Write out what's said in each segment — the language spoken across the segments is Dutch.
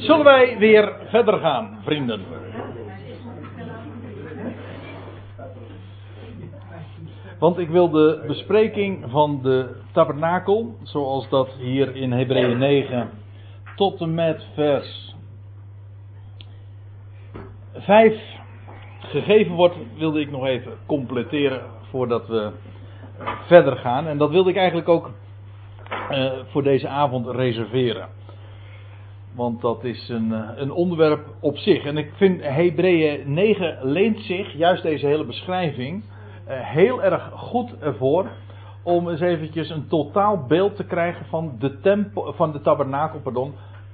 Zullen wij weer verder gaan, vrienden? Want ik wil de bespreking van de tabernakel, zoals dat hier in Hebreeën 9 tot en met vers 5 gegeven wordt, wilde ik nog even completeren voordat we verder gaan. En dat wilde ik eigenlijk ook uh, voor deze avond reserveren. Want dat is een, eh, een onderwerp op zich. En ik vind Hebreeën 9 leent zich, juist deze hele beschrijving, uh, heel erg goed ervoor. Om eens eventjes een totaal beeld te krijgen van de, tempel, van de tabernakel pardon,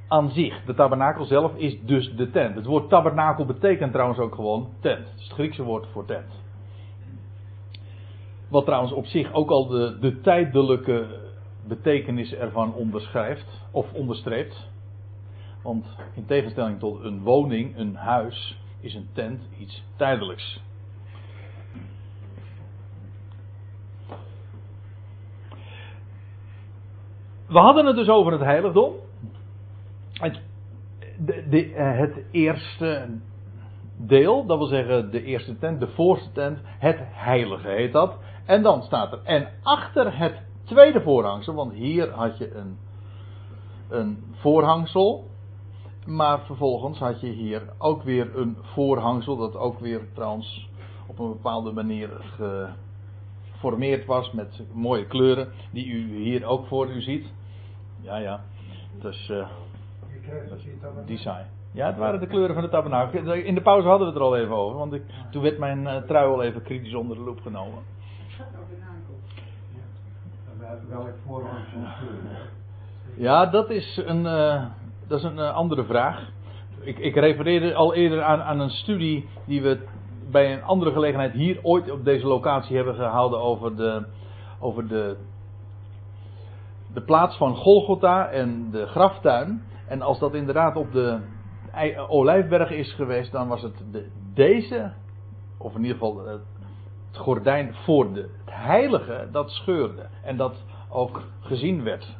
aan zich. De tabernakel zelf is dus de tent. Het woord tabernakel betekent trouwens ook gewoon tent. Het is het Griekse woord voor tent. Wat trouwens op zich ook al de, de tijdelijke betekenis ervan onderschrijft of onderstreept. Want in tegenstelling tot een woning, een huis, is een tent iets tijdelijks. We hadden het dus over het heiligdom. Het, de, eh, het eerste deel, dat wil zeggen de eerste tent, de voorste tent, het heilige heet dat. En dan staat er, en achter het tweede voorhangsel, want hier had je een, een voorhangsel, maar vervolgens had je hier ook weer een voorhangsel, dat ook weer trouwens op een bepaalde manier geformeerd was met mooie kleuren, die u hier ook voor u ziet. Ja, ja, dus uh, design. Ja, het waren de kleuren van de tabernakel. In de pauze hadden we het er al even over, want ik, toen werd mijn uh, trui al even kritisch onder de loep genomen. Welk voorhangsel Ja, dat is een, uh, dat is een uh, andere vraag. Ik, ik refereerde al eerder aan, aan een studie die we bij een andere gelegenheid hier ooit op deze locatie hebben gehouden over de, over de, de plaats van Golgotha en de graftuin. En als dat inderdaad op de Olijfberg is geweest, dan was het de, deze, of in ieder geval het gordijn voor de, het heilige, dat scheurde. En dat ook gezien werd.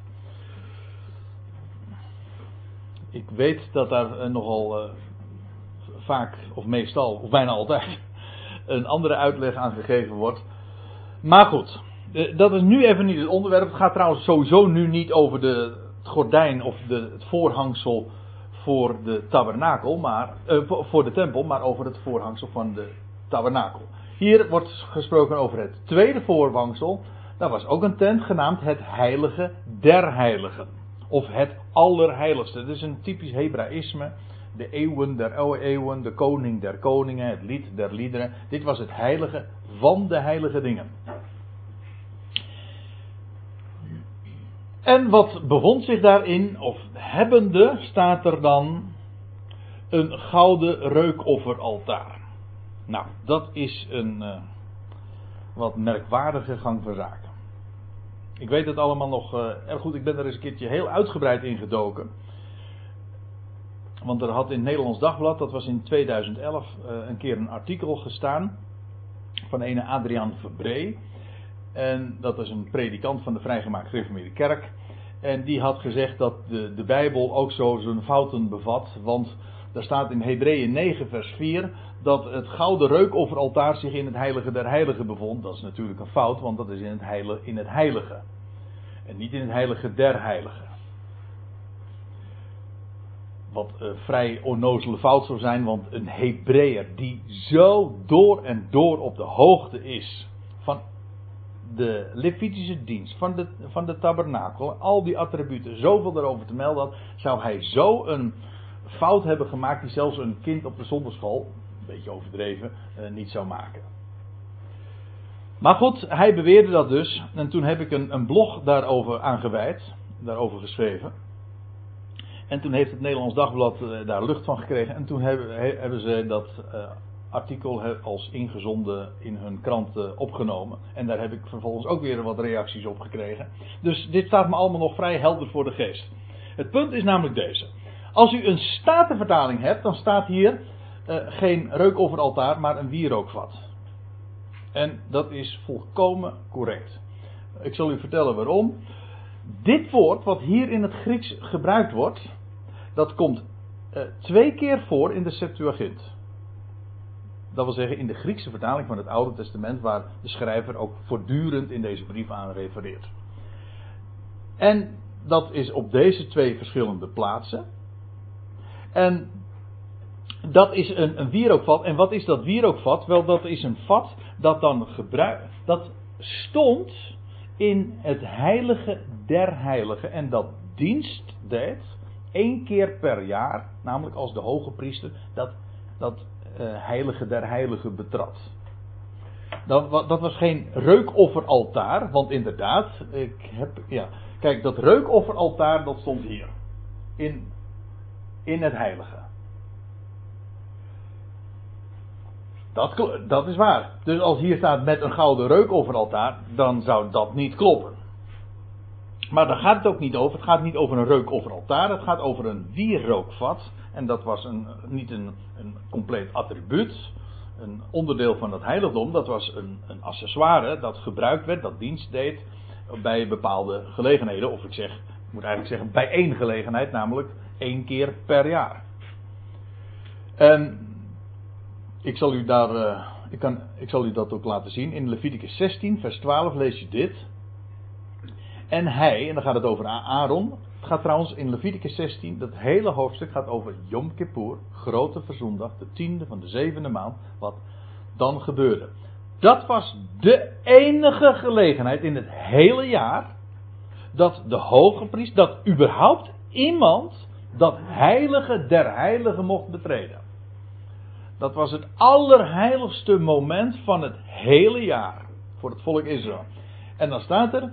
Ik weet dat daar eh, nogal uh, vaak, of meestal, of bijna altijd, een andere uitleg aan gegeven wordt. Maar goed, eh, dat is nu even niet het onderwerp. Het gaat trouwens sowieso nu niet over de, het gordijn of de, het voorhangsel voor de tabernakel, maar, voor de tempel, maar over het voorhangsel van de tabernakel. Hier wordt gesproken over het tweede voorhangsel. Dat was ook een tent genaamd het heilige der heiligen. Of het allerheiligste. Dat is een typisch Hebraïsme. De eeuwen der eeuwen, de koning der koningen, het lied der liederen. Dit was het heilige van de heilige dingen. En wat bevond zich daarin, of hebbende, staat er dan een gouden reukofferaltaar. Nou, dat is een uh, wat merkwaardige gang van zaken. Ik weet het allemaal nog uh, erg goed. Ik ben er eens een keertje heel uitgebreid in gedoken. Want er had in het Nederlands Dagblad, dat was in 2011, uh, eh, een keer een artikel gestaan. Van een Adriaan Verbree. En dat is een predikant van de Vrijgemaakt Gereformeerde Kerk. En die had gezegd dat de, de Bijbel ook zo zijn fouten bevat. Want daar staat in Hebreeën 9, vers 4 dat het gouden reukofferaltaar zich in het heilige der heiligen bevond. Dat is natuurlijk een fout, want dat is in het, heilige, in het heilige. En niet in het heilige der heiligen. Wat uh, vrij onnozele fout zou zijn, want een Hebreeër die zo door en door op de hoogte is van de Levitische dienst, van de, van de tabernakel, al die attributen, zoveel daarover te melden had, zou hij zo een fout hebben gemaakt die zelfs een kind op de zonderschool, een beetje overdreven, uh, niet zou maken. Maar goed, hij beweerde dat dus. En toen heb ik een, een blog daarover aangeweid, daarover geschreven. En toen heeft het Nederlands Dagblad uh, daar lucht van gekregen. En toen hebben, hebben ze dat uh, artikel als ingezonden in hun krant opgenomen. En daar heb ik vervolgens ook weer wat reacties op gekregen. Dus dit staat me allemaal nog vrij helder voor de geest. Het punt is namelijk deze. Als u een statenvertaling hebt, dan staat hier uh, geen reukofferaltaar, maar een wierookvat. En dat is volkomen correct. Ik zal u vertellen waarom. Dit woord, wat hier in het Grieks gebruikt wordt, dat komt eh, twee keer voor in de Septuagint. Dat wil zeggen in de Griekse vertaling van het Oude Testament, waar de schrijver ook voortdurend in deze brief aan refereert. En dat is op deze twee verschillende plaatsen. En dat is een, wierookvat. En wat is dat wierookvat? Wel, dat is een vat dat dan gebruikt. Dat stond in het heilige der heiligen. En dat dienst deed één keer per jaar, namelijk als de hoge priester, dat, dat uh, heilige der heiligen betrad. Dat, dat, was geen reukofferaltaar, want inderdaad, ik heb, ja, kijk, dat reukofferaltaar dat stond hier. In, in het heilige. Dat, dat is waar. Dus als hier staat met een gouden reukofferaltaar, dan zou dat niet kloppen. Maar daar gaat het ook niet over. Het gaat niet over een reukofferaltaar. Het gaat over een wierrookvat. En dat was een, niet een, een compleet attribuut. Een onderdeel van het heiligdom. Dat was een, een accessoire dat gebruikt werd, dat dienst deed. Bij bepaalde gelegenheden. Of ik zeg, ik moet eigenlijk zeggen bij één gelegenheid. Namelijk één keer per jaar. En ik zal u daar, uh, ik, kan, ik zal u dat ook laten zien. In Leviticus 16, vers 12 lees je dit. En hij, en dan gaat het over Aaron. Het gaat trouwens in Leviticus 16, dat hele hoofdstuk gaat over Yom Kippur, grote verzoendag, de tiende van de zevende maand, wat dan gebeurde. Dat was de enige gelegenheid in het hele jaar dat de hoge priest, dat überhaupt iemand dat heilige der heiligen mocht betreden. Dat was het allerheiligste moment van het hele jaar voor het volk Israël. En dan staat er,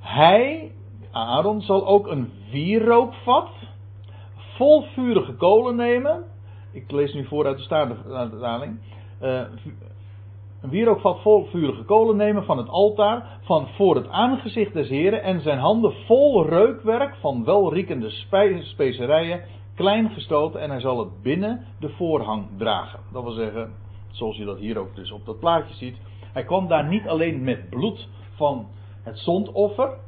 hij, Aaron, zal ook een wierookvat vol vurige kolen nemen. Ik lees nu voor uit de Statenvertaling. Uh, een wierookvat vol vurige kolen nemen van het altaar, van voor het aangezicht des Heren en zijn handen vol reukwerk van welriekende specerijen klein gestoten en hij zal het binnen de voorhang dragen. Dat wil zeggen, zoals je dat hier ook dus op dat plaatje ziet. Hij kwam daar niet alleen met bloed van het zondoffer.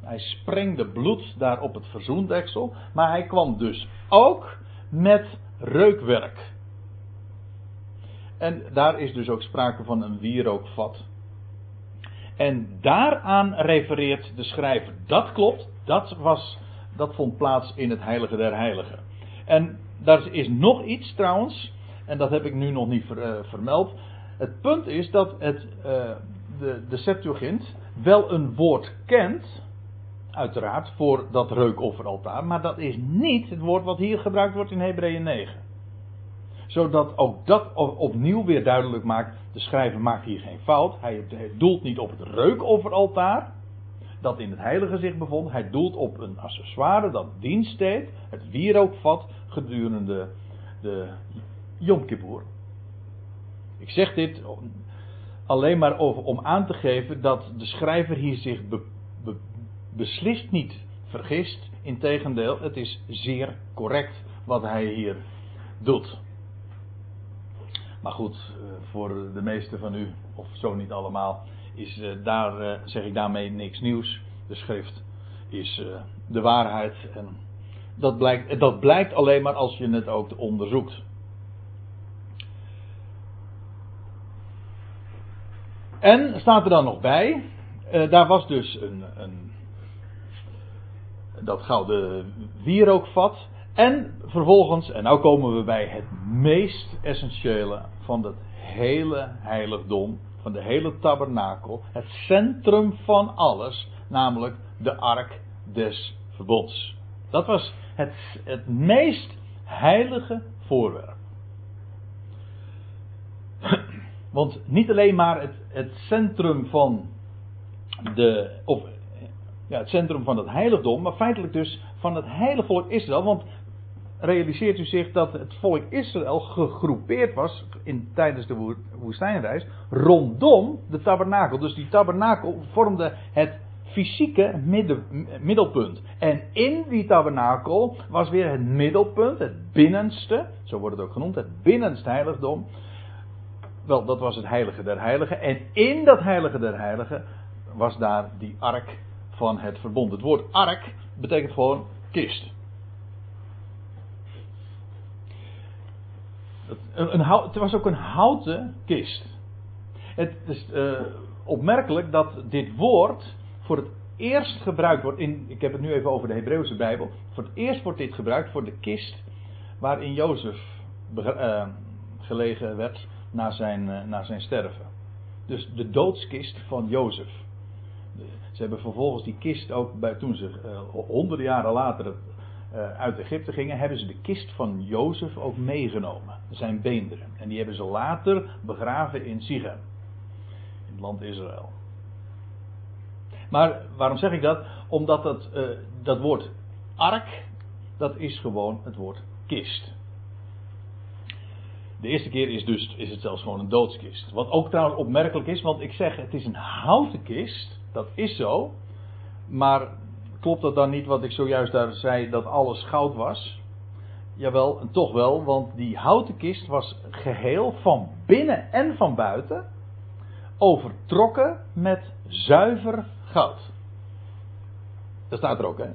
Hij sprengde bloed daar op het verzoendeksel. Maar hij kwam dus ook met reukwerk. En daar is dus ook sprake van een wierookvat. En daaraan refereert de schrijver. Dat klopt, dat was dat vond plaats in het Heilige der Heiligen. En daar is nog iets trouwens, en dat heb ik nu nog niet uh, vermeld. Het punt is dat het, uh, de, de Septuagint wel een woord kent, uiteraard, voor dat reukofferaltaar, maar dat is niet het woord wat hier gebruikt wordt in Hebreeën 9. Zodat ook dat opnieuw weer duidelijk maakt, de schrijver maakt hier geen fout, hij doelt niet op het reukofferaltaar, dat in het heilige zich bevond. Hij doelt op een accessoire dat dienst deed, het wierookvat gedurende de Yom. Ik zeg dit alleen maar om aan te geven dat de schrijver hier zich beslist niet vergist. Integendeel, het is zeer correct wat hij hier doet. Maar goed, eh, voor de meesten van u, of zo niet allemaal, is uh, daar, uh, zeg ik daarmee niks nieuws. De schrift is de waarheid. En dat blijkt, dat blijkt alleen maar als je het ook onderzoekt. En staat er dan nog bij, daar was dus een, een, dat gouden wierookvat. En vervolgens, en nu komen we bij het meest essentiële van het hele heiligdom van de hele tabernakel, het centrum van alles, namelijk de ark des verbonds. Dat was het, het meest heilige voorwerp. Want niet alleen maar het, het centrum van de, of, ja, het centrum van het heiligdom, maar feitelijk dus van het heilige volk Israël. Want realiseert u zich dat het volk Israël gegroepeerd was in, tijdens de woestijnreis rondom de tabernakel. Dus die tabernakel vormde het fysieke middelpunt. En in die tabernakel was weer het middelpunt, het binnenste, zo wordt het ook genoemd, het binnenste heiligdom. Wel, dat was het heilige der heiligen. En in dat heilige der heiligen was daar die ark van het verbond. Het woord ark betekent gewoon kist. Een, een, het was ook een houten kist. Het is uh, opmerkelijk dat dit woord voor het eerst gebruikt wordt. In, ik heb het nu even over de Hebreeuwse Bijbel. Voor het eerst wordt dit gebruikt voor de kist waarin Jozef uh, gelegen werd na zijn, uh, na zijn sterven. Dus de doodskist van Jozef. Ze hebben vervolgens die kist ook, bij, toen ze honderden jaren later uit Egypte gingen, hebben ze de kist van Jozef ook meegenomen. Zijn beenderen. En die hebben ze later begraven in Sichem land Israël. Maar waarom zeg ik dat? Omdat dat, uh, dat woord ark, dat is gewoon het woord kist. De eerste keer is, dus, is het zelfs gewoon een doodskist. Wat ook trouwens opmerkelijk is, want ik zeg het is een houten kist. Dat is zo. Maar klopt dat dan niet wat ik zojuist daar zei, dat alles goud was? Jawel, toch wel, want die houten kist was geheel van binnen en van buiten overtrokken met zuiver goud. Dat staat er ook, hè?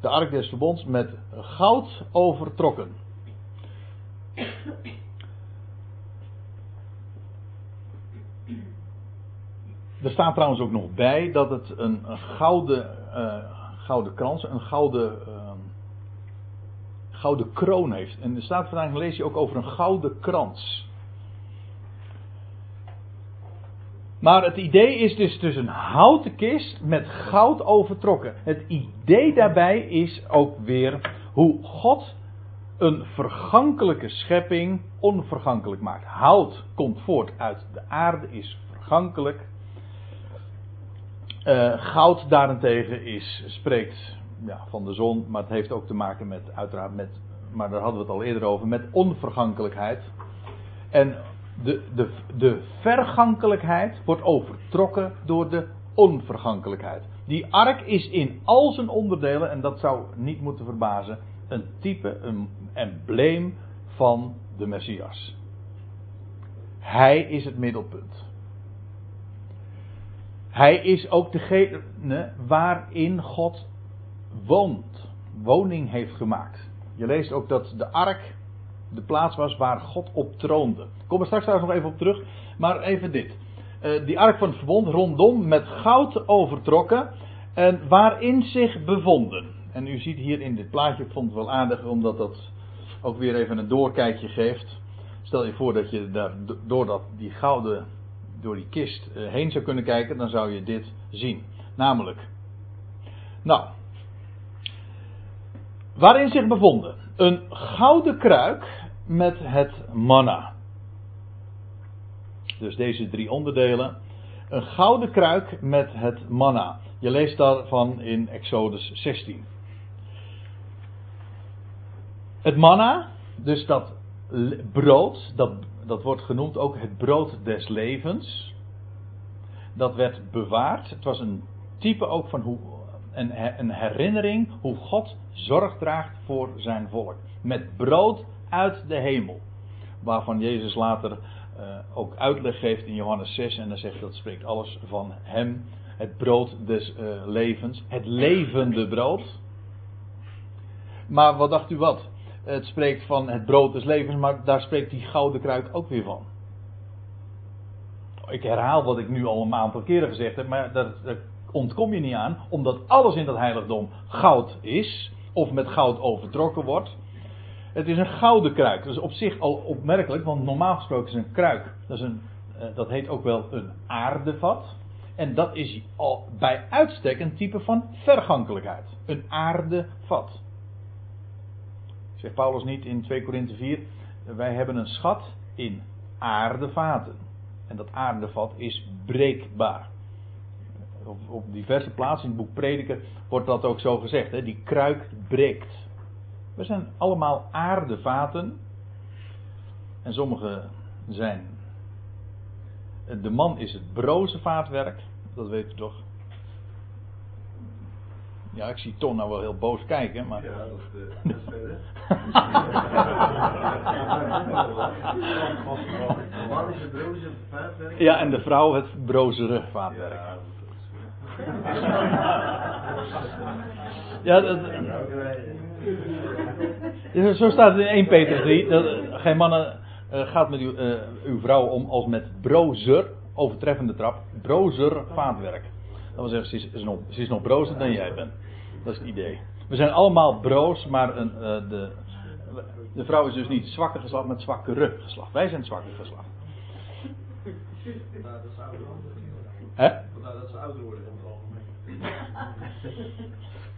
De ark des verbonds met goud overtrokken. Er staat trouwens ook nog bij dat het een, een gouden, uh, gouden krans, een gouden, uh, gouden kroon heeft. En er staat vandaag lees je ook over een gouden krans. Maar het idee is dus, dus een houten kist met goud overtrokken. Het idee daarbij is ook weer hoe God een vergankelijke schepping onvergankelijk maakt. Hout komt voort uit de aarde, is vergankelijk. Uh, goud daarentegen is, spreekt ja, van de zon, maar het heeft ook te maken met, uiteraard met, maar daar hadden we het al eerder over, met onvergankelijkheid. En de, de, de vergankelijkheid wordt overtrokken door de onvergankelijkheid. Die ark is in al zijn onderdelen, en dat zou niet moeten verbazen, een type, een embleem van de Messias. Hij is het middelpunt. Hij is ook degene waarin God woont, woning heeft gemaakt. Je leest ook dat de ark de plaats was waar God op troonde. Ik kom er straks trouwens nog even op terug, maar even dit. Uh, die ark van het verbond rondom met goud overtrokken en waarin zich bevonden. En u ziet hier in dit plaatje, ik vond het wel aardig omdat dat ook weer even een doorkijkje geeft. Stel je voor dat je daar door dat, die gouden, door die kist uh, heen zou kunnen kijken, dan zou je dit zien. Namelijk, nou, waarin zich bevonden een gouden kruik met het manna. Dus deze drie onderdelen. Een gouden kruik met het manna. Je leest daarvan in Exodus 16. Het manna, dus dat brood, dat, dat wordt genoemd ook het brood des levens. Dat werd bewaard. Het was een type ook van hoe, een, een herinnering hoe God zorg draagt voor zijn volk. Met brood uit de hemel. Waarvan Jezus later uh, ook uitleg geeft in Johannes 6. En dan zegt dat spreekt alles van hem. Het brood des uh, levens. Het levende brood. Maar wat dacht u wat? Het spreekt van het brood des levens. Maar daar spreekt die gouden kruik ook weer van. Ik herhaal wat ik nu al een aantal keren gezegd heb. Maar daar, ontkom je niet aan. Omdat alles in dat heiligdom goud is. Of met goud overtrokken wordt. Het is een gouden kruik. Dat is op zich al opmerkelijk, want normaal gesproken is een kruik. Dat, is een, eh, dat heet ook wel een aardevat. En dat is al bij uitstek een type van vergankelijkheid. Een aardevat. Zegt Paulus niet in 2 Korinthe 4. Wij hebben een schat in aardevaten. En dat aardevat is breekbaar. Op, diverse plaatsen in het boek Prediker wordt dat ook zo gezegd. Hè? Die kruik breekt. We zijn allemaal aardevaten. En sommige zijn. De man is het broze vaatwerk. Dat weet u toch? Ja, ik zie Ton nou wel heel boos kijken, maar. Ja, dat is de, verder. de man is het broze vaatwerk. Ja, en de vrouw het brozere vaatwerk. Ja, dat. Ja, zo staat het in 1 Peter 3. Dat, geen mannen uh, gaat met uw, uh, uw vrouw om als met brozer, overtreffende trap, brozer vaatwerk. Dat wil zeggen, ze is, is, nog, ze is nog brozer dan jij bent. Dat is het idee. We zijn allemaal broos, maar een, uh, de, de vrouw is dus niet zwakke geslacht, maar zwakkere geslacht. Wij zijn het zwakke geslacht. Vandaar dat ze ouder worden. Hè? Vandaar dat ze ouder worden in het algemeen.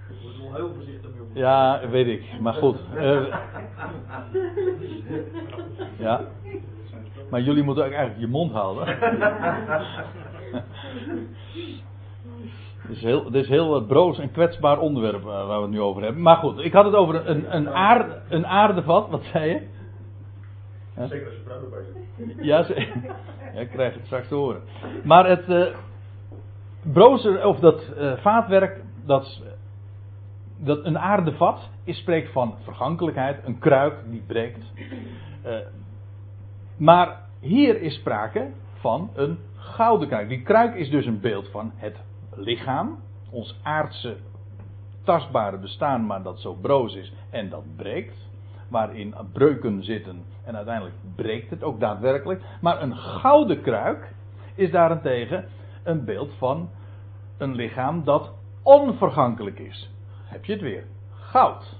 Ik word wel heel voorzichtig mee om. Ja, weet ik. Maar goed. Uh, ja. Maar jullie moeten ook eigenlijk je mond houden. Het is heel, het is heel broos en kwetsbaar onderwerp uh, waar we het nu over hebben. Maar goed, ik had het over een, een, aard, een aardevat. Wat zei je? Ja? Zeker als je vrouw erbij zit. Ja, ze, ja, ik krijg het straks te horen. Maar het uh, brozer, of dat uh, vaatwerk, dat, dat een aardevat, is spreekt van vergankelijkheid. Een kruik die breekt. Uh, maar hier is sprake van een gouden kruik. Die kruik is dus een beeld van het lichaam, ons aardse tastbare bestaan, maar dat zo broos is en dat breekt. Waarin breuken zitten en uiteindelijk breekt het ook daadwerkelijk. Maar een gouden kruik is daarentegen een beeld van een lichaam dat onvergankelijk is. Heb je het weer? Goud.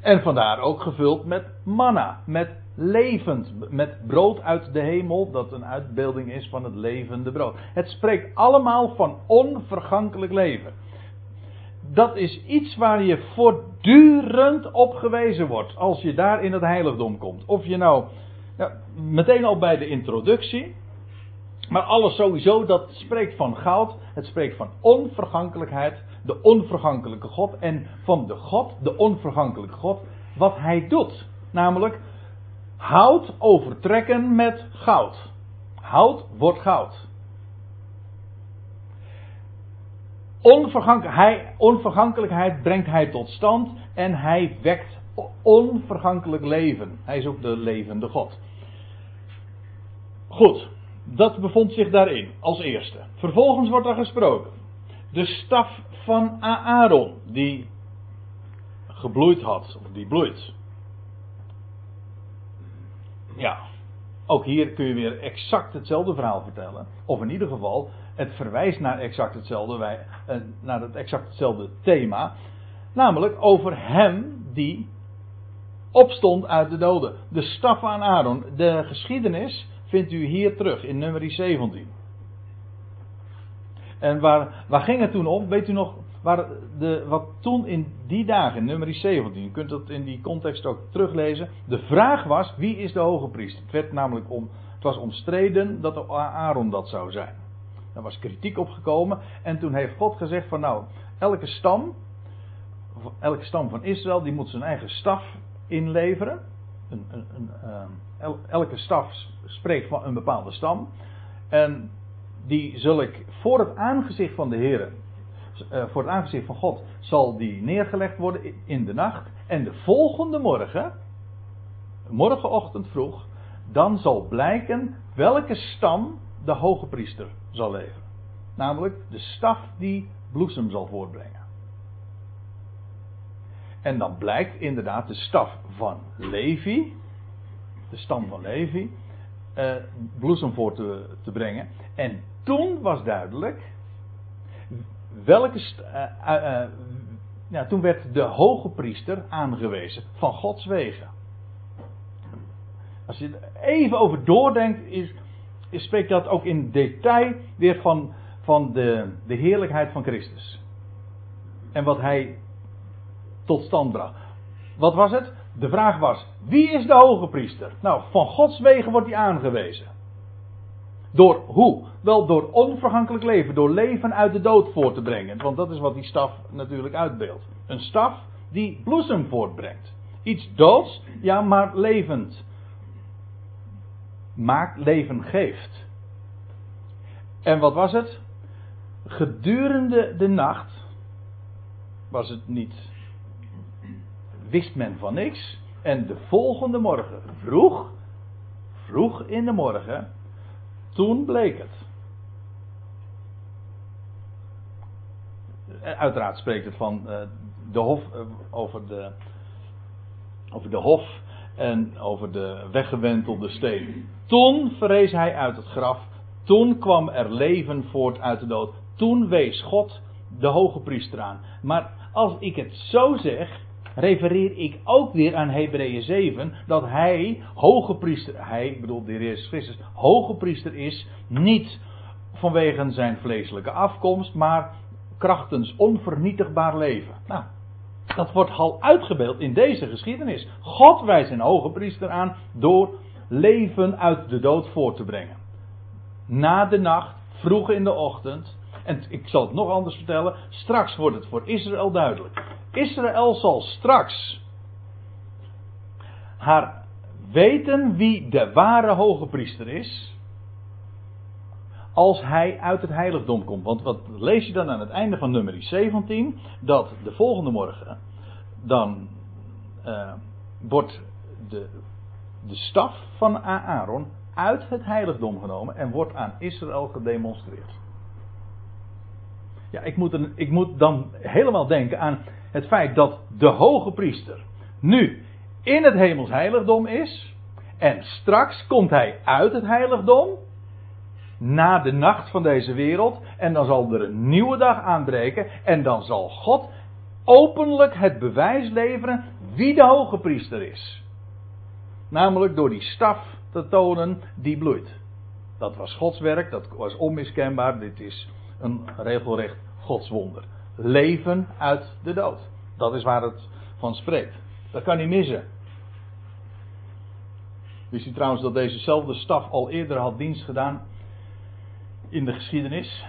En vandaar ook gevuld met manna, met levend, met brood uit de hemel, dat een uitbeelding is van het levende brood. Het spreekt allemaal van onvergankelijk leven. Dat is iets waar je voortdurend op gewezen wordt als je daar in het heiligdom komt. Of je nou, ja, meteen al bij de introductie, maar alles sowieso, dat spreekt van goud, het spreekt van onvergankelijkheid, de onvergankelijke God en van de God, de onvergankelijke God, wat hij doet. Namelijk Hout overtrekken met goud. Hout wordt goud. Onvergankelijkheid, onvergankelijkheid brengt hij tot stand en hij wekt onvergankelijk leven. Hij is ook de levende God. Goed, dat bevond zich daarin als eerste. Vervolgens wordt er gesproken. De staf van Aaron, die gebloeid had, of die bloeit. Ja, ook hier kun je weer exact hetzelfde verhaal vertellen. Of in ieder geval, het verwijst naar exact hetzelfde, eh, naar het exact hetzelfde thema. Namelijk over hem die opstond uit de doden. De staf aan Aaron. De geschiedenis vindt u hier terug in nummer 17. En waar, waar ging het toen om? Weet u nog waar de, wat toen in die dagen, nummer 17, je kunt dat in die context ook teruglezen. De vraag was: wie is de hoge priester? Het werd namelijk om, het was omstreden dat Aaron dat zou zijn. Daar was kritiek op gekomen. En toen heeft God gezegd: van nou, elke stam, elke stam van Israël, die moet zijn eigen staf inleveren. Een, een, een, ehm, elke staf spreekt van een bepaalde stam. En die zul ik voor het aangezicht van de Heer uh, voor het aangezicht van God zal die neergelegd worden in de nacht. En de volgende morgen, morgenochtend vroeg, dan zal blijken welke stam de hoge priester zal leveren. Namelijk de staf die bloesem zal voortbrengen. En dan blijkt inderdaad de staf van Levi, de stam van Levi, uh, bloesem voor te, te brengen. En toen was duidelijk welke. Uh, uh, ja, toen werd de hoge priester aangewezen van Gods wegen. Als je er even over doordenkt, is, is, spreekt dat ook in detail weer van, van de, de heerlijkheid van Christus. En wat hij tot stand bracht. Wat was het? De vraag was: wie is de hoge priester? Nou, van Gods wegen wordt hij aangewezen. Door hoe? Wel door onvergankelijk leven, door leven uit de dood voort te brengen. Want dat is wat die staf natuurlijk uitbeeldt. Een staf die bloesem voortbrengt. Iets doods, ja, maar levend. Maakt leven geeft. En wat was het? Gedurende de nacht was het niet. Wist men van niks. En de volgende morgen, vroeg, vroeg in de morgen, toen bleek het. Eh, uiteraard spreekt het van uh, de hof, uh, over, de, over de hof en over de weggewentelde steen. Toen verrees hij uit het graf. Toen kwam er leven voort uit de dood. Toen wees God de hoge priester aan. Maar als ik het zo zeg, refereer ik ook weer aan Hebreeën 7 dat hij hoge priester, hij, ik bedoel de heer Jezus Christus, hoge priester is niet vanwege zijn vleeselijke afkomst, maar krachtens onvernietigbaar leven. Nou, dat wordt al uitgebeeld in deze geschiedenis. God wijst een hoge priester aan door leven uit de dood voor te brengen. Na de nacht, vroeg in de ochtend, en ik zal het nog anders vertellen, straks wordt het voor Israël duidelijk. Israël zal straks haar weten wie de ware hoge priester is. Als hij uit het heiligdom komt. Want wat lees je dan aan het einde van nummer 17? Dat de volgende morgen. Dan uh, wordt de, de staf van Aaron uit het heiligdom genomen. En wordt aan Israël gedemonstreerd. Ja, ik moet, een, ik moet dan helemaal denken aan het feit dat de hoge priester nu in het hemels heiligdom is. En straks komt hij uit het heiligdom. Na de nacht van deze wereld. En dan zal er een nieuwe dag aanbreken. En dan zal God openlijk het bewijs leveren wie de hoge priester is. Namelijk door die staf te tonen die bloeit. Dat was Gods werk, dat was onmiskenbaar. Dit is een regelrecht godswonder. Leven uit de dood. Dat is waar het van spreekt. Dat kan niet missen. Wist u trouwens dat dezezelfde staf al eerder had dienst gedaan in de geschiedenis?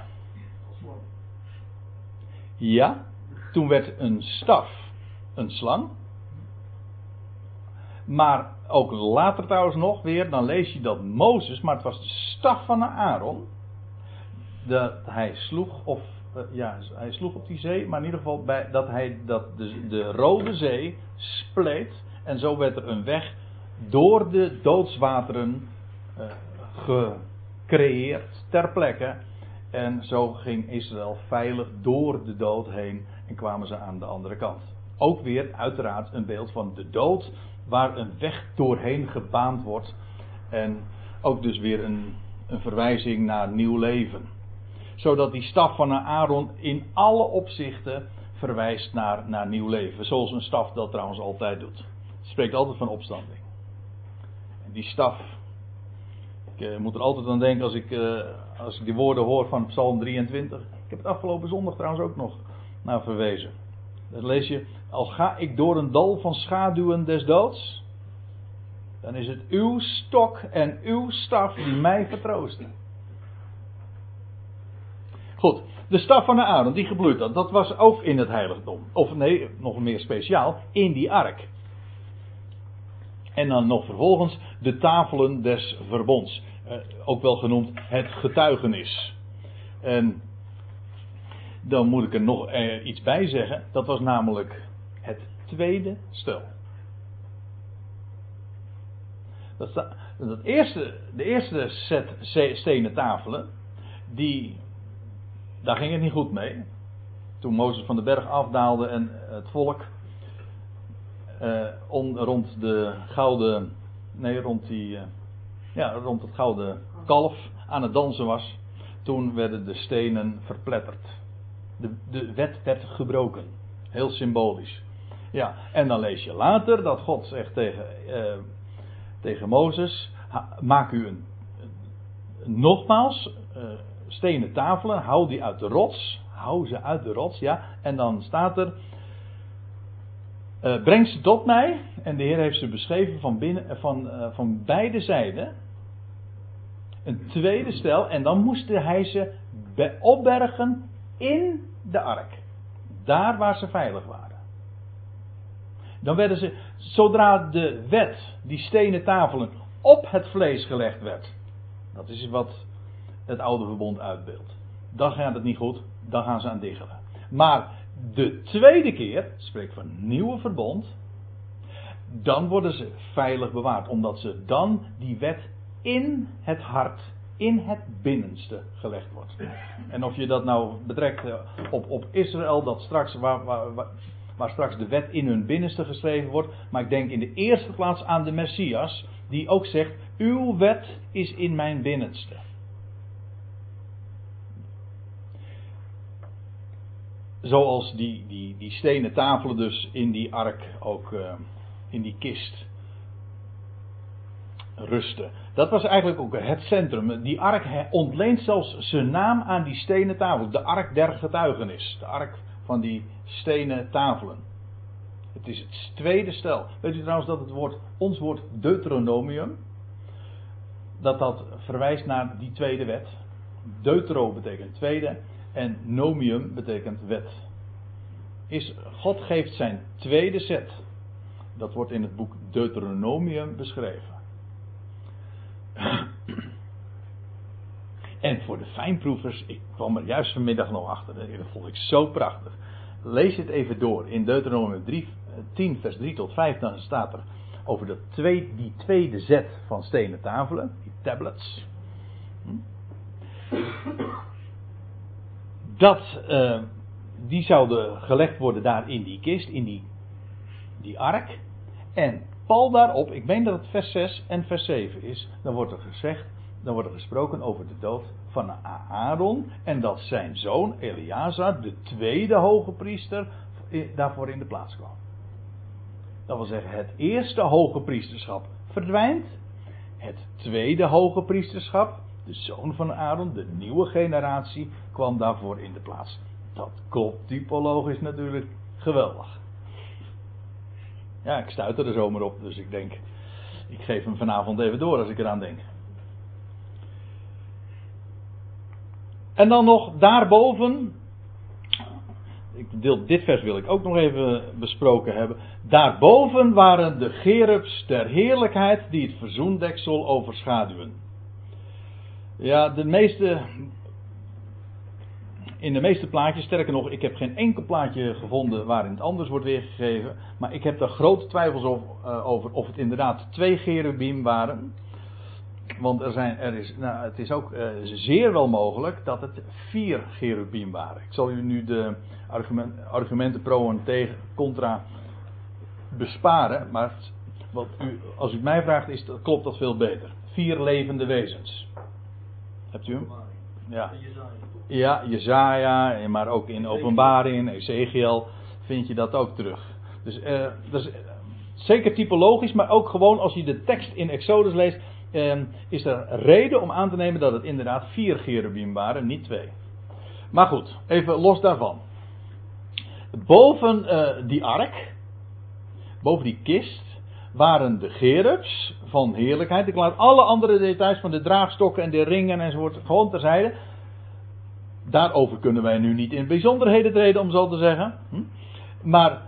Ja, toen werd een staf een slang. Maar ook later trouwens nog weer, dan lees je dat Mozes, maar het was de staf van Aaron, dat hij sloeg of eh, ja, hij sloeg op die zee, maar in ieder geval bij, dat hij dat de, de Rode Zee spleet. En zo werd er een weg door de doodswateren uh, gecreëerd ter plekke. En zo ging Israël veilig door de dood heen en kwamen ze aan de andere kant. Ook weer uiteraard een beeld van de dood waar een weg doorheen gebaand wordt. En ook dus weer een, een verwijzing naar nieuw leven zodat die staf van Aaron in alle opzichten verwijst naar, naar nieuw leven. Zoals een staf dat trouwens altijd doet. Het spreekt altijd van opstanding. En die staf. Ik uh, moet er altijd aan denken als ik, uh, als ik die woorden hoor van Psalm 23. Ik heb het afgelopen zondag trouwens ook nog naar verwezen. Dat lees je. Al ga ik door een dal van schaduwen des doods. Dan is het uw stok en uw staf die mij vertroosten. Goed, de staf van Aaron die gebloeid had, dat was ook in het heiligdom. Of nee, nog meer speciaal, in die ark. En dan nog vervolgens de tafelen des verbonds. Eh, ook wel genoemd het getuigenis. En dan moet ik er nog eh, iets bij zeggen. Dat was namelijk het tweede stel. Dat, dat eerste, de eerste set stenen tafelen, die daar ging het niet goed mee. Toen Mozes van de berg afdaalde en het volk eh, on, rond de gouden, nee, rond die, uh, ja, rond het gouden kalf aan het dansen was, toen werden de stenen verpletterd. De, de wet werd gebroken. Heel symbolisch. Ja, en dan lees je later dat God zegt tegen, uh, tegen Mozes: maak u een nogmaals stenen tafelen, hou die uit de rots. Hou ze uit de rots, ja. En dan staat er. Uh, breng ze tot mij. En de Heer heeft ze beschreven van, binnen, eh, van, uh, van beide zijden. Een tweede stel. En dan moest hij ze opbergen in de ark. Daar waar ze veilig waren. Dan werden ze, zodra de wet, die stenen tafelen, op het vlees gelegd werd. Dat is wat het oude verbond uitbeeldt. Dan gaat het niet goed, dan gaan ze aan diggelen. Maar de tweede keer, spreekt van nieuwe verbond, dan worden ze veilig bewaard, omdat ze dan die wet in het hart, in het binnenste gelegd wordt. En of je dat nou betrekt eh, op, op Israël, dat straks, waar, waar straks de wet in hun binnenste geschreven wordt. Maar ik denk in de eerste plaats aan de Messias, die ook zegt: Uw wet is in mijn binnenste. Zoals die, die, die stenen tafelen dus in die ark ook, uh, in die kist rusten. Dat was eigenlijk ook het centrum. Die ark ontleent zelfs zijn naam aan die stenen tafel. De ark der getuigenis. De ark van die stenen tafelen. Het is het tweede stel. Weet u trouwens dat het woord, ons woord Deuteronomium, dat dat verwijst naar die tweede wet. Deutero betekent tweede en nomium betekent wet. Is, God geeft zijn tweede set. Dat wordt in het boek Deuteronomium beschreven. En voor de fijnproevers, ik kwam er juist vanmiddag nog achter, dat vond ik zo prachtig. Lees het even door in Deuteronomium 3, 10, vers 3 tot 5, dan staat er over de twee, die tweede zet van stenen tafelen, die tablets. Hm? Dat, uh, die zouden gelegd worden daar in die kist, in die, die ark. En pal daarop, ik meen dat het vers 6 en vers 7 is, dan wordt er gezegd, dan wordt er gesproken over de dood van Aaron en dat zijn zoon Eleazar, de tweede hoge priester, daarvoor in de plaats kwam. Dat wil zeggen, het eerste hoge priesterschap verdwijnt. Het tweede hoge priesterschap, de zoon van Aaron, de nieuwe generatie, kwam daarvoor in de plaats. Dat klopt typologisch natuurlijk geweldig. Ja, ik stuit er zomer op, dus ik denk, ik geef hem vanavond even door als ik eraan denk. En dan nog daarboven, deel, dit vers wil ik ook nog even besproken hebben. Daarboven waren de gerubs der heerlijkheid die het verzoendeksel overschaduwen. Ja, de meeste in de meeste plaatjes, sterker nog, ik heb geen enkel plaatje gevonden waarin het anders wordt weergegeven. Maar ik heb daar grote twijfels eh, over of het inderdaad twee cherubim waren. Want er zijn, er is, nou, het is ook uh, zeer wel mogelijk dat het vier cherubim waren. Ik zal u nu de argument, argumenten pro en tegen, contra besparen. Maar wat u, als u mij vraagt, is, klopt dat veel beter. Vier levende wezens. Hebt u hem? Ja. Ja, Jezaja, maar ook in Openbaring, Ezekiel vind je dat ook terug. Dus uh, dat is zeker typologisch, maar ook gewoon als je de tekst in Exodus leest, uh, is er reden om aan te nemen dat het inderdaad vier cherubim waren, niet twee. Maar goed, even los daarvan. Boven die ark, boven die kist, waren de gerubs van heerlijkheid. Ik laat alle andere details van de draagstokken en de ringen enzovoort gewoon terzijde. Daarover kunnen wij nu niet in bijzonderheden treden, om zo te zeggen. Hm? Maar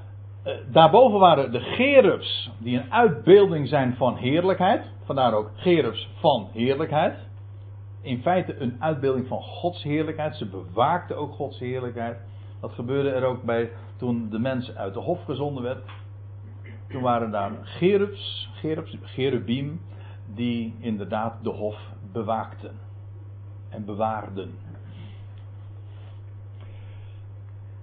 eh, daarboven waren de gerubs, die een uitbeelding zijn van heerlijkheid. Vandaar ook gerubs van heerlijkheid. In feite een uitbeelding van Gods heerlijkheid. Ze bewaakten ook Gods heerlijkheid. Dat gebeurde er ook bij toen de mens uit de hof gezonden werd. Toen waren daar gerubs, gerubim, die inderdaad de hof bewaakten en bewaarden.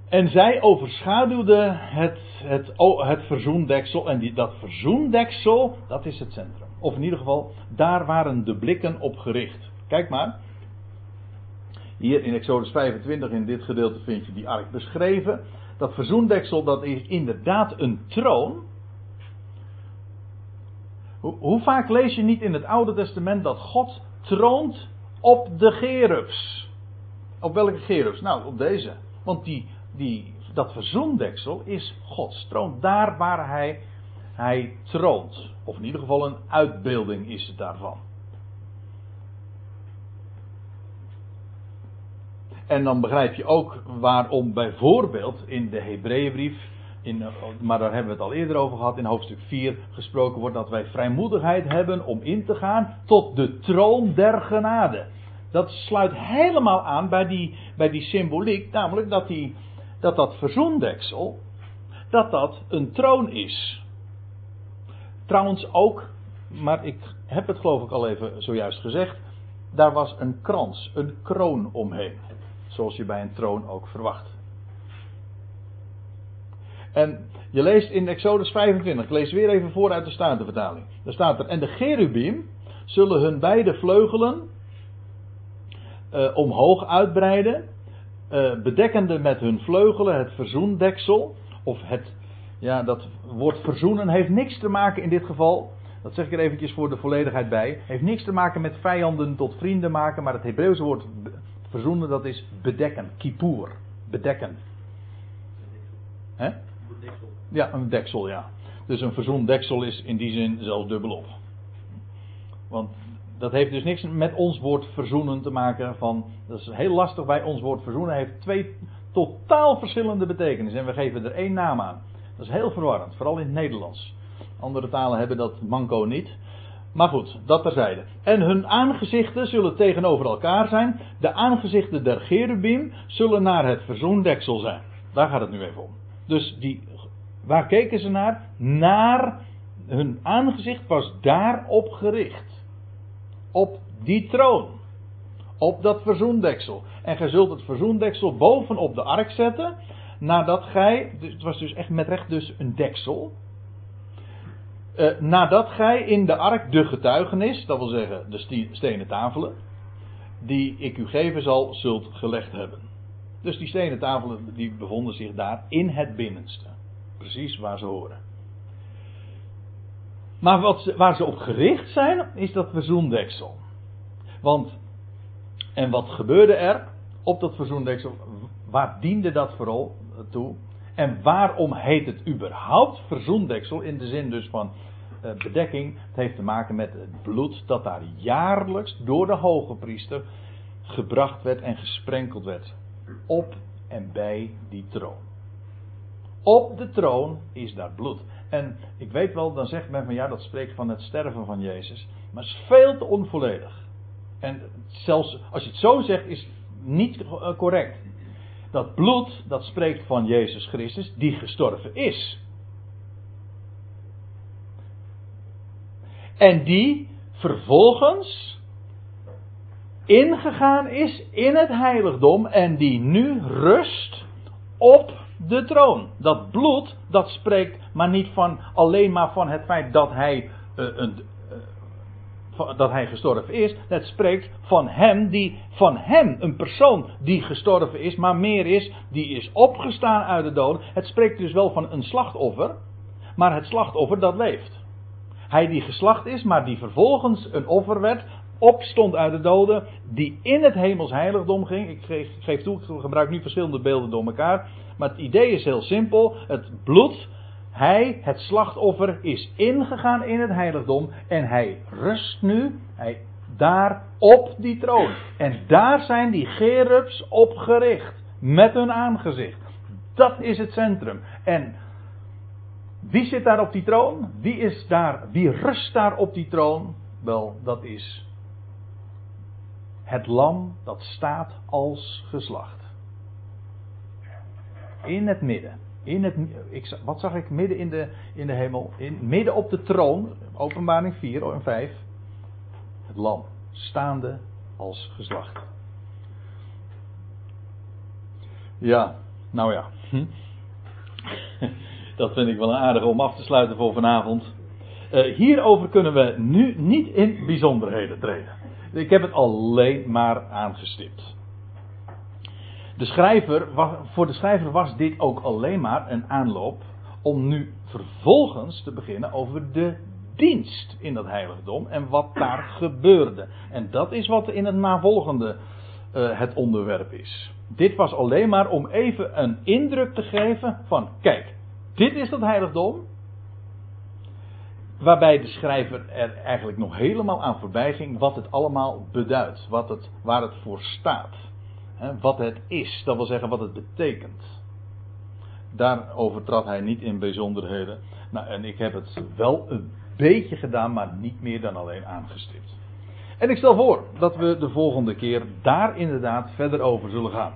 En zij overschaduwde het, het, het verzoendeksel. En die, dat verzoendeksel, dat is het centrum. Of in ieder geval, daar waren de blikken op gericht. Kijk maar. Hier in Exodus 25, in dit gedeelte vind je die ark beschreven. Dat verzoendeksel, dat is inderdaad een troon. Hoe, vaak lees je niet in het Oude Testament dat God troont op de gerubs? Op welke gerubs? Nou, op deze. Want die die, dat verzoendeksel is Gods troon. Daar waar hij, hij troont. Of in ieder geval een uitbeelding is het daarvan. En dan begrijp je ook waarom bijvoorbeeld in de Hebreeënbrief, in, maar daar hebben we het al eerder over gehad, in hoofdstuk 4 gesproken wordt dat wij vrijmoedigheid hebben om in te gaan tot de troon der genade. Dat sluit helemaal aan bij die, bij die symboliek, namelijk dat die, dat dat verzoendeksel, dat dat een troon is. Trouwens ook, maar ik heb het geloof ik al even zojuist gezegd, daar was een krans, een kroon omheen. Zoals je bij een troon ook verwacht. En je leest in Exodus 25, ik lees weer even voor uit de Statenvertaling. Daar staat er, en de cherubim zullen hun beide vleugelen uh, omhoog uitbreiden, uh, bedekkende met hun vleugelen het verzoendeksel, of het, ja, dat woord verzoenen heeft niks te maken in dit geval, dat zeg ik er eventjes voor de volledigheid bij, heeft niks te maken met vijanden tot vrienden maken, maar het Hebreeuwse woord verzoenen dat is bedekken, kippur, bedekken. Hè? Ja, een deksel, ja. Dus een verzoendeksel is in die zin zelfs dubbelop. Want dat heeft dus niks met ons woord verzoenen te maken. Van, dat is heel lastig bij ons woord verzoenen. heeft twee totaal verschillende betekenissen. En we geven er één naam aan. Dat is heel verwarrend, vooral in het Nederlands. Andere talen hebben dat manco niet. Maar goed, dat terzijde. En hun aangezichten zullen tegenover elkaar zijn. De aangezichten der cherubim zullen naar het verzoendeksel zijn. Daar gaat het nu even om. Dus die, waar keken ze naar? Naar hun aangezicht was daarop gericht. Op die troon. Op dat verzoendeksel. En gij zult het verzoendeksel bovenop de ark zetten. Nadat gij, het was dus echt met recht dus een deksel. Uh, nadat gij in de ark de getuigenis, dat wil zeggen de stenen tafelen, die ik u geven zal, zult gelegd hebben. Dus die stenen tafelen die bevonden zich daar in het binnenste. Precies waar ze horen. Maar wat, waar ze op gericht zijn, is dat verzoendeksel. Want, en wat gebeurde er op dat verzoendeksel? Waar diende dat vooral toe? En waarom heet het überhaupt verzoendeksel? In de zin dus van uh, bedekking. Het heeft te maken met het bloed dat daar jaarlijks door de hoge priester gebracht werd en gesprenkeld werd op en bij die troon. Op de troon is daar bloed. En ik weet wel, dan zegt men van ja, dat spreekt van het sterven van Jezus. Maar het is veel te onvolledig. En zelfs als je het zo zegt, is niet eh, correct. Dat bloed, dat spreekt van Jezus Christus, die gestorven is. En die vervolgens ingegaan is in het heiligdom en die nu rust op de troon. Dat bloed, dat spreekt maar niet van alleen maar van het feit dat hij, uh, een, uh, dat hij gestorven is. Het spreekt van hem, die, van hem, een persoon die gestorven is, maar meer is, die is opgestaan uit de dood. Het spreekt dus wel van een slachtoffer, maar het slachtoffer dat leeft. Hij die geslacht is, maar die vervolgens een offer werd, opstond uit de doden, die in het hemels heiligdom ging. Ik geef, toe, ik gebruik nu verschillende beelden door elkaar. Maar het idee is heel simpel. Het bloed, hij, het slachtoffer, is ingegaan in het heiligdom. En hij rust nu hij, daar op die troon. En daar zijn die gerubs op gericht. Met hun aangezicht. Dat is het centrum. En wie zit daar op die troon? Wie is daar, wie rust daar op die troon? Wel, dat is het lam dat staat als geslacht. In het midden. In het, ik, wat zag ik midden in de, in de hemel? In, midden op de troon, openbaring 4 en 5. Het lam, staande als geslacht. Ja, nou ja. Hm. Dat vind ik wel een aardige om af te sluiten voor vanavond. Uh, hierover kunnen we nu niet in bijzonderheden treden. Ik heb het alleen maar aangestipt. De schrijver, voor de schrijver was dit ook alleen maar een aanloop om nu vervolgens te beginnen over de dienst in dat heiligdom en wat daar gebeurde. En dat is wat in het navolgende uh, het onderwerp is. Dit was alleen maar om even een indruk te geven van kijk, dit is dat heiligdom. Waarbij de schrijver er eigenlijk nog helemaal aan voorbij ging wat het allemaal beduidt. Wat het, waar het voor staat. wat het is, dat wil zeggen wat het betekent. Daarover trad hij niet in bijzonderheden. Nou, en ik heb het wel een beetje gedaan, maar niet meer dan alleen aangestipt. En ik stel voor dat we de volgende keer daar inderdaad verder over zullen gaan.